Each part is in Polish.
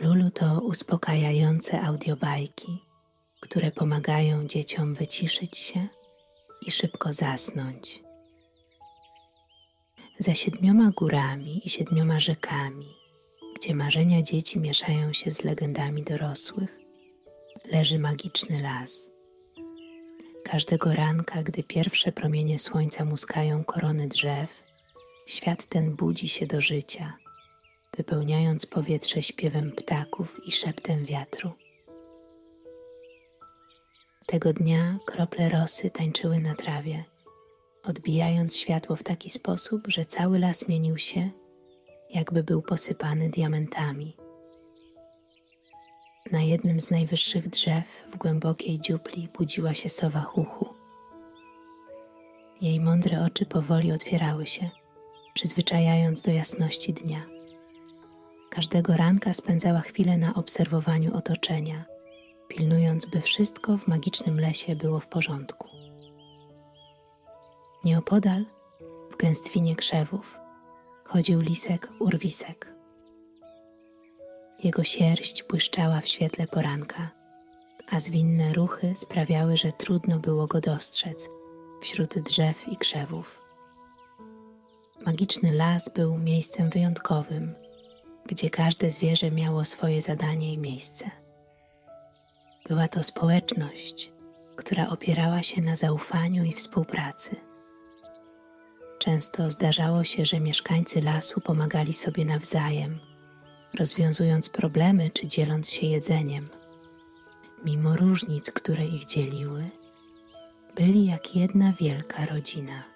Lulu to uspokajające audiobajki, które pomagają dzieciom wyciszyć się i szybko zasnąć. Za siedmioma górami i siedmioma rzekami, gdzie marzenia dzieci mieszają się z legendami dorosłych, leży magiczny las. Każdego ranka, gdy pierwsze promienie słońca muskają korony drzew, świat ten budzi się do życia, wypełniając powietrze śpiewem ptaków i szeptem wiatru. Tego dnia krople rosy tańczyły na trawie, odbijając światło w taki sposób, że cały las mienił się, jakby był posypany diamentami. Na jednym z najwyższych drzew w głębokiej dziupli budziła się sowa chuchu. Jej mądre oczy powoli otwierały się, przyzwyczajając do jasności dnia. Każdego ranka spędzała chwilę na obserwowaniu otoczenia, pilnując, by wszystko w magicznym lesie było w porządku. Nieopodal, w gęstwinie krzewów, chodził lisek urwisek. Jego sierść błyszczała w świetle poranka, a zwinne ruchy sprawiały, że trudno było go dostrzec wśród drzew i krzewów. Magiczny las był miejscem wyjątkowym, gdzie każde zwierzę miało swoje zadanie i miejsce. Była to społeczność, która opierała się na zaufaniu i współpracy. Często zdarzało się, że mieszkańcy lasu pomagali sobie nawzajem, rozwiązując problemy czy dzieląc się jedzeniem. Mimo różnic, które ich dzieliły, byli jak jedna wielka rodzina.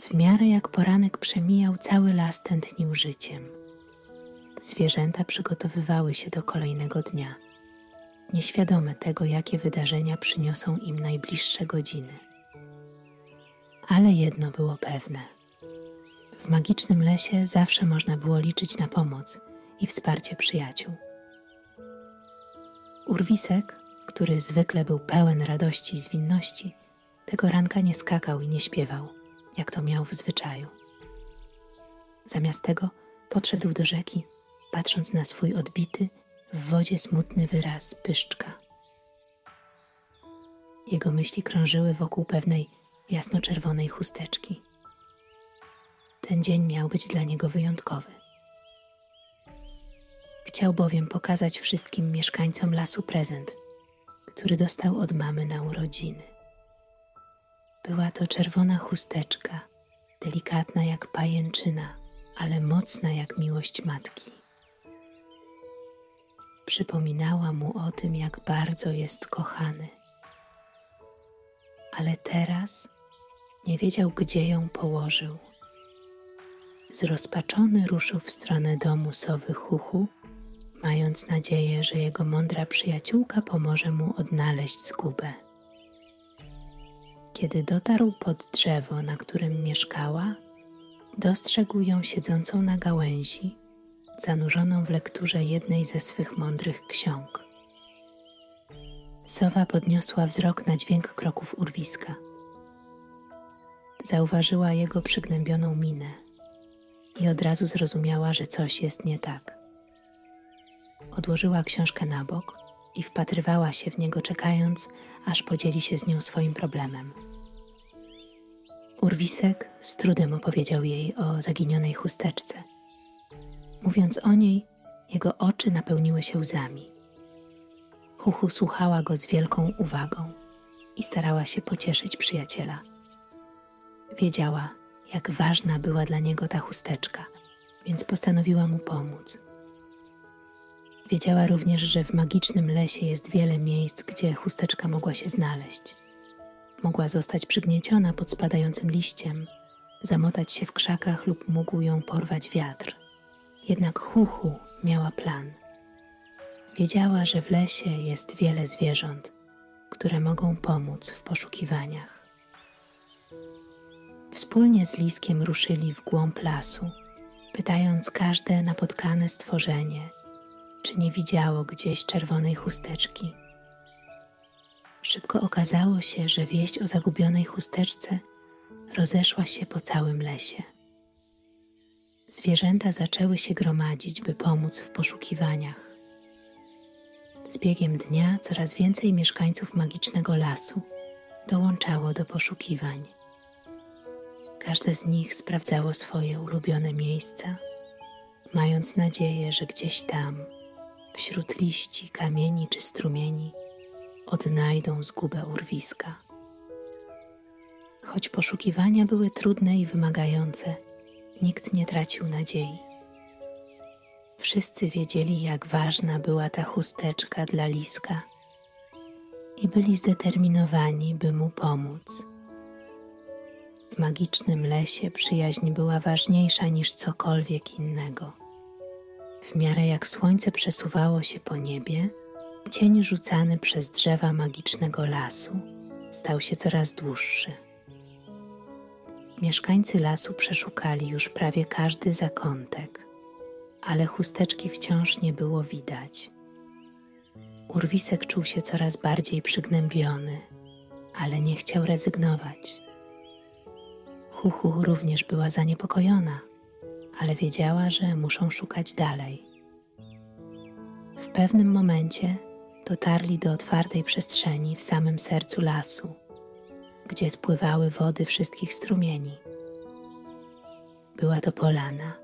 W miarę jak poranek przemijał, cały las tętnił życiem. Zwierzęta przygotowywały się do kolejnego dnia, nieświadome tego, jakie wydarzenia przyniosą im najbliższe godziny. Ale jedno było pewne. W magicznym lesie zawsze można było liczyć na pomoc i wsparcie przyjaciół. Urwisek, który zwykle był pełen radości i zwinności, tego ranka nie skakał i nie śpiewał, jak to miał w zwyczaju. Zamiast tego podszedł do rzeki, patrząc na swój odbity, w wodzie smutny wyraz pyszczka. Jego myśli krążyły wokół pewnej jasnoczerwonej chusteczki. Ten dzień miał być dla niego wyjątkowy. Chciał bowiem pokazać wszystkim mieszkańcom lasu prezent, który dostał od mamy na urodziny. Była to czerwona chusteczka, delikatna jak pajęczyna, ale mocna jak miłość matki. Przypominała mu o tym, jak bardzo jest kochany. Ale teraz nie wiedział, gdzie ją położył. Zrozpaczony ruszył w stronę domu sowy Chuchu, mając nadzieję, że jego mądra przyjaciółka pomoże mu odnaleźć zgubę. Kiedy dotarł pod drzewo, na którym mieszkała, dostrzegł ją siedzącą na gałęzi, zanurzoną w lekturze jednej ze swych mądrych ksiąg. Sowa podniosła wzrok na dźwięk kroków urwiska. Zauważyła jego przygnębioną minę i od razu zrozumiała, że coś jest nie tak. Odłożyła książkę na bok i wpatrywała się w niego, czekając, aż podzieli się z nią swoim problemem. Urwisek z trudem opowiedział jej o zaginionej chusteczce. Mówiąc o niej, jego oczy napełniły się łzami. Huchu słuchała go z wielką uwagą i starała się pocieszyć przyjaciela. Wiedziała, jak ważna była dla niego ta chusteczka, więc postanowiła mu pomóc. Wiedziała również, że w magicznym lesie jest wiele miejsc, gdzie chusteczka mogła się znaleźć. Mogła zostać przygnieciona pod spadającym liściem, zamotać się w krzakach lub mógł ją porwać wiatr. Jednak Huchu miała plan. Wiedziała, że w lesie jest wiele zwierząt, które mogą pomóc w poszukiwaniach. Wspólnie z Liskiem ruszyli w głąb lasu, pytając każde napotkane stworzenie, czy nie widziało gdzieś czerwonej chusteczki. Szybko okazało się, że wieść o zagubionej chusteczce rozeszła się po całym lesie. zwierzęta zaczęły się gromadzić, by pomóc w poszukiwaniach. Z biegiem dnia coraz więcej mieszkańców magicznego lasu dołączało do poszukiwań. Każde z nich sprawdzało swoje ulubione miejsca, mając nadzieję, że gdzieś tam, wśród liści, kamieni czy strumieni, odnajdą zgubę urwiska. Choć poszukiwania były trudne i wymagające, nikt nie tracił nadziei. Wszyscy wiedzieli, jak ważna była ta chusteczka dla liska i byli zdeterminowani, by mu pomóc. W magicznym lesie przyjaźń była ważniejsza niż cokolwiek innego. W miarę jak słońce przesuwało się po niebie, cień rzucany przez drzewa magicznego lasu stał się coraz dłuższy. Mieszkańcy lasu przeszukali już prawie każdy zakątek, ale chusteczki wciąż nie było widać. Urwisek czuł się coraz bardziej przygnębiony, ale nie chciał rezygnować. Huhu również była zaniepokojona, ale wiedziała, że muszą szukać dalej. W pewnym momencie dotarli do otwartej przestrzeni w samym sercu lasu, gdzie spływały wody wszystkich strumieni. Była to polana,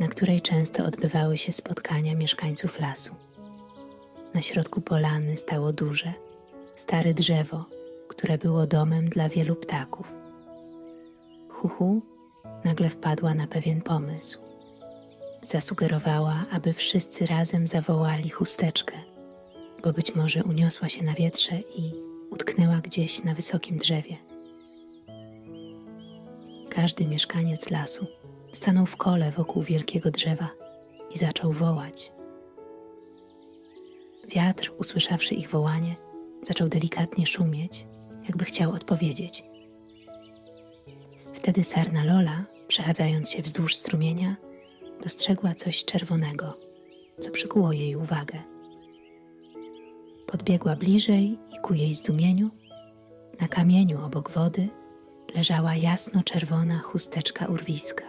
na której często odbywały się spotkania mieszkańców lasu. Na środku polany stało duże, stare drzewo, które było domem dla wielu ptaków. Huhu nagle wpadła na pewien pomysł. Zasugerowała, aby wszyscy razem zawołali chusteczkę, bo być może uniosła się na wietrze i utknęła gdzieś na wysokim drzewie. Każdy mieszkaniec lasu stanął w kole wokół wielkiego drzewa i zaczął wołać. Wiatr, usłyszawszy ich wołanie, zaczął delikatnie szumieć, jakby chciał odpowiedzieć. Wtedy sarna Lola, przechadzając się wzdłuż strumienia, dostrzegła coś czerwonego, co przykuło jej uwagę. Podbiegła bliżej i ku jej zdumieniu, na kamieniu obok wody leżała jasno-czerwona chusteczka urwiska.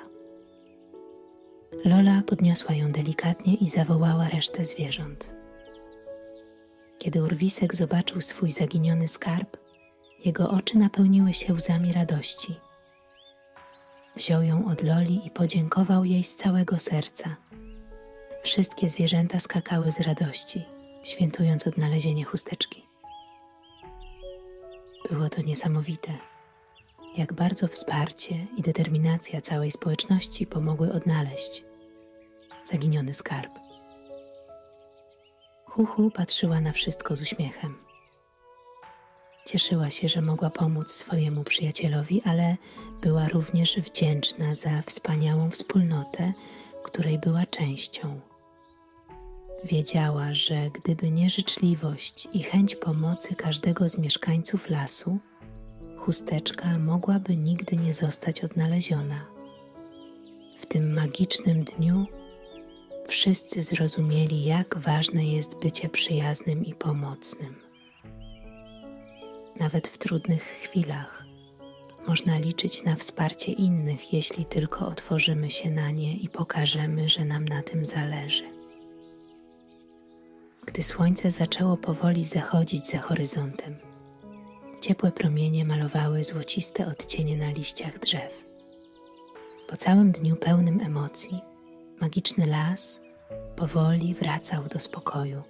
Lola podniosła ją delikatnie i zawołała resztę zwierząt. Kiedy urwisek zobaczył swój zaginiony skarb, jego oczy napełniły się łzami radości. Wziął ją od Loli i podziękował jej z całego serca. Wszystkie zwierzęta skakały z radości, świętując odnalezienie chusteczki. Było to niesamowite, jak bardzo wsparcie i determinacja całej społeczności pomogły odnaleźć zaginiony skarb. Huhu patrzyła na wszystko z uśmiechem. Cieszyła się, że mogła pomóc swojemu przyjacielowi, ale była również wdzięczna za wspaniałą wspólnotę, której była częścią. Wiedziała, że gdyby nie życzliwość i chęć pomocy każdego z mieszkańców lasu, chusteczka mogłaby nigdy nie zostać odnaleziona. W tym magicznym dniu wszyscy zrozumieli, jak ważne jest bycie przyjaznym i pomocnym. Nawet w trudnych chwilach można liczyć na wsparcie innych, jeśli tylko otworzymy się na nie i pokażemy, że nam na tym zależy. Gdy słońce zaczęło powoli zachodzić za horyzontem, ciepłe promienie malowały złociste odcienie na liściach drzew. Po całym dniu pełnym emocji, magiczny las powoli wracał do spokoju.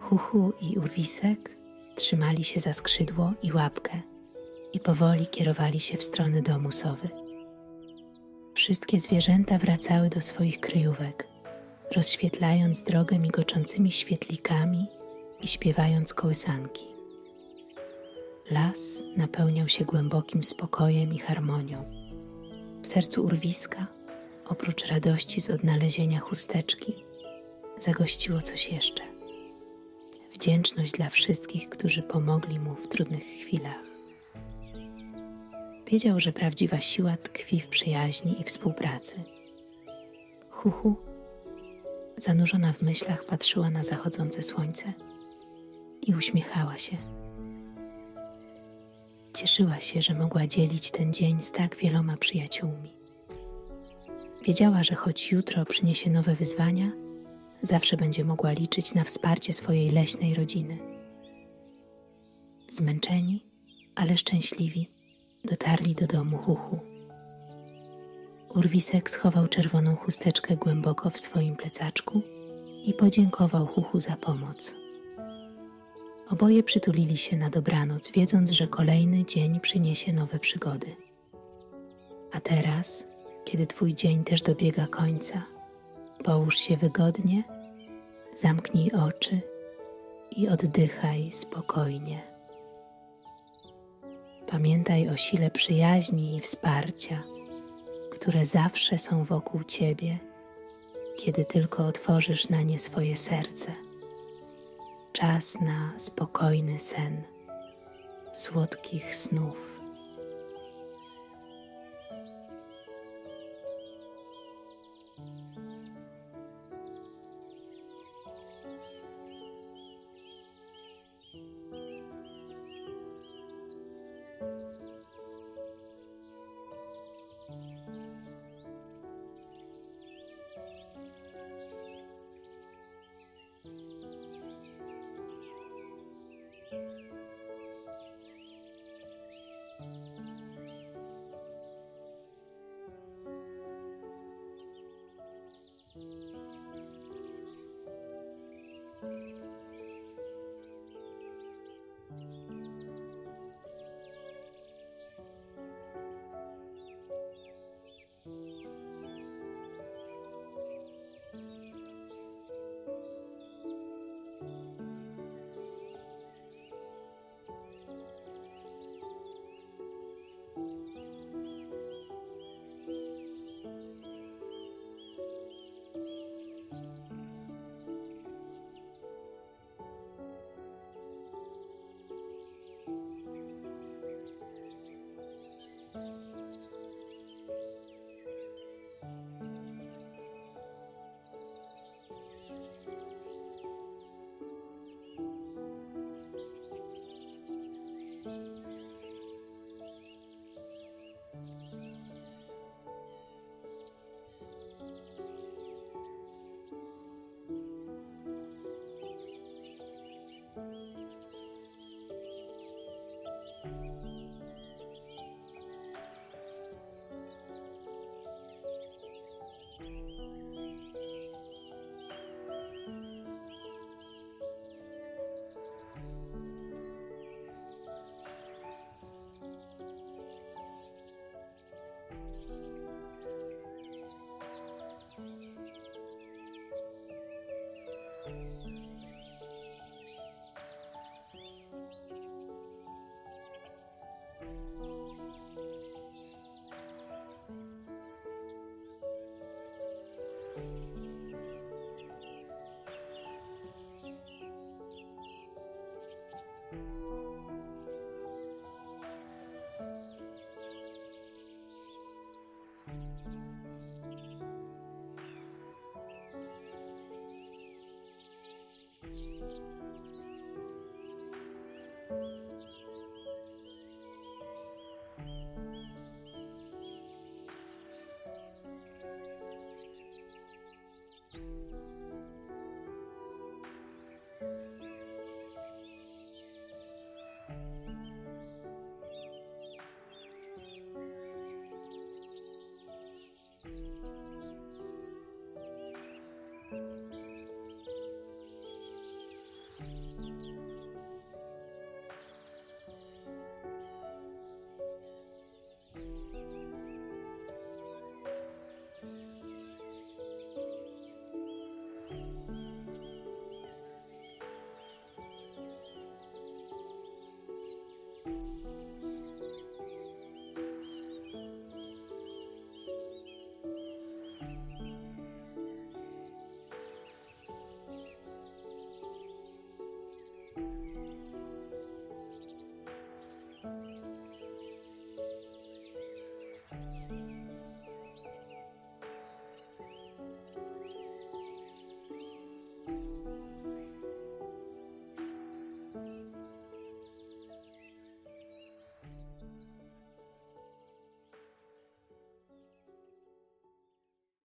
Huchu i Urwisek trzymali się za skrzydło i łapkę i powoli kierowali się w stronę domu sowy. Wszystkie zwierzęta wracały do swoich kryjówek, rozświetlając drogę migoczącymi świetlikami i śpiewając kołysanki. Las napełniał się głębokim spokojem i harmonią. W sercu urwiska oprócz radości z odnalezienia chusteczki, zagościło coś jeszcze. Wdzięczność dla wszystkich, którzy pomogli mu w trudnych chwilach. Wiedział, że prawdziwa siła tkwi w przyjaźni i współpracy. Huhu, zanurzona w myślach, patrzyła na zachodzące słońce i uśmiechała się. Cieszyła się, że mogła dzielić ten dzień z tak wieloma przyjaciółmi. Wiedziała, że choć jutro przyniesie nowe wyzwania, zawsze będzie mogła liczyć na wsparcie swojej leśnej rodziny. Zmęczeni, ale szczęśliwi, dotarli do domu Huchu. Urwisek schował czerwoną chusteczkę głęboko w swoim plecaczku i podziękował Huchu za pomoc. Oboje przytulili się na dobranoc, wiedząc, że kolejny dzień przyniesie nowe przygody. A teraz, kiedy Twój dzień też dobiega końca, połóż się wygodnie, zamknij oczy i oddychaj spokojnie. Pamiętaj o sile przyjaźni i wsparcia, które zawsze są wokół Ciebie, kiedy tylko otworzysz na nie swoje serce. Czas na spokojny sen, słodkich snów.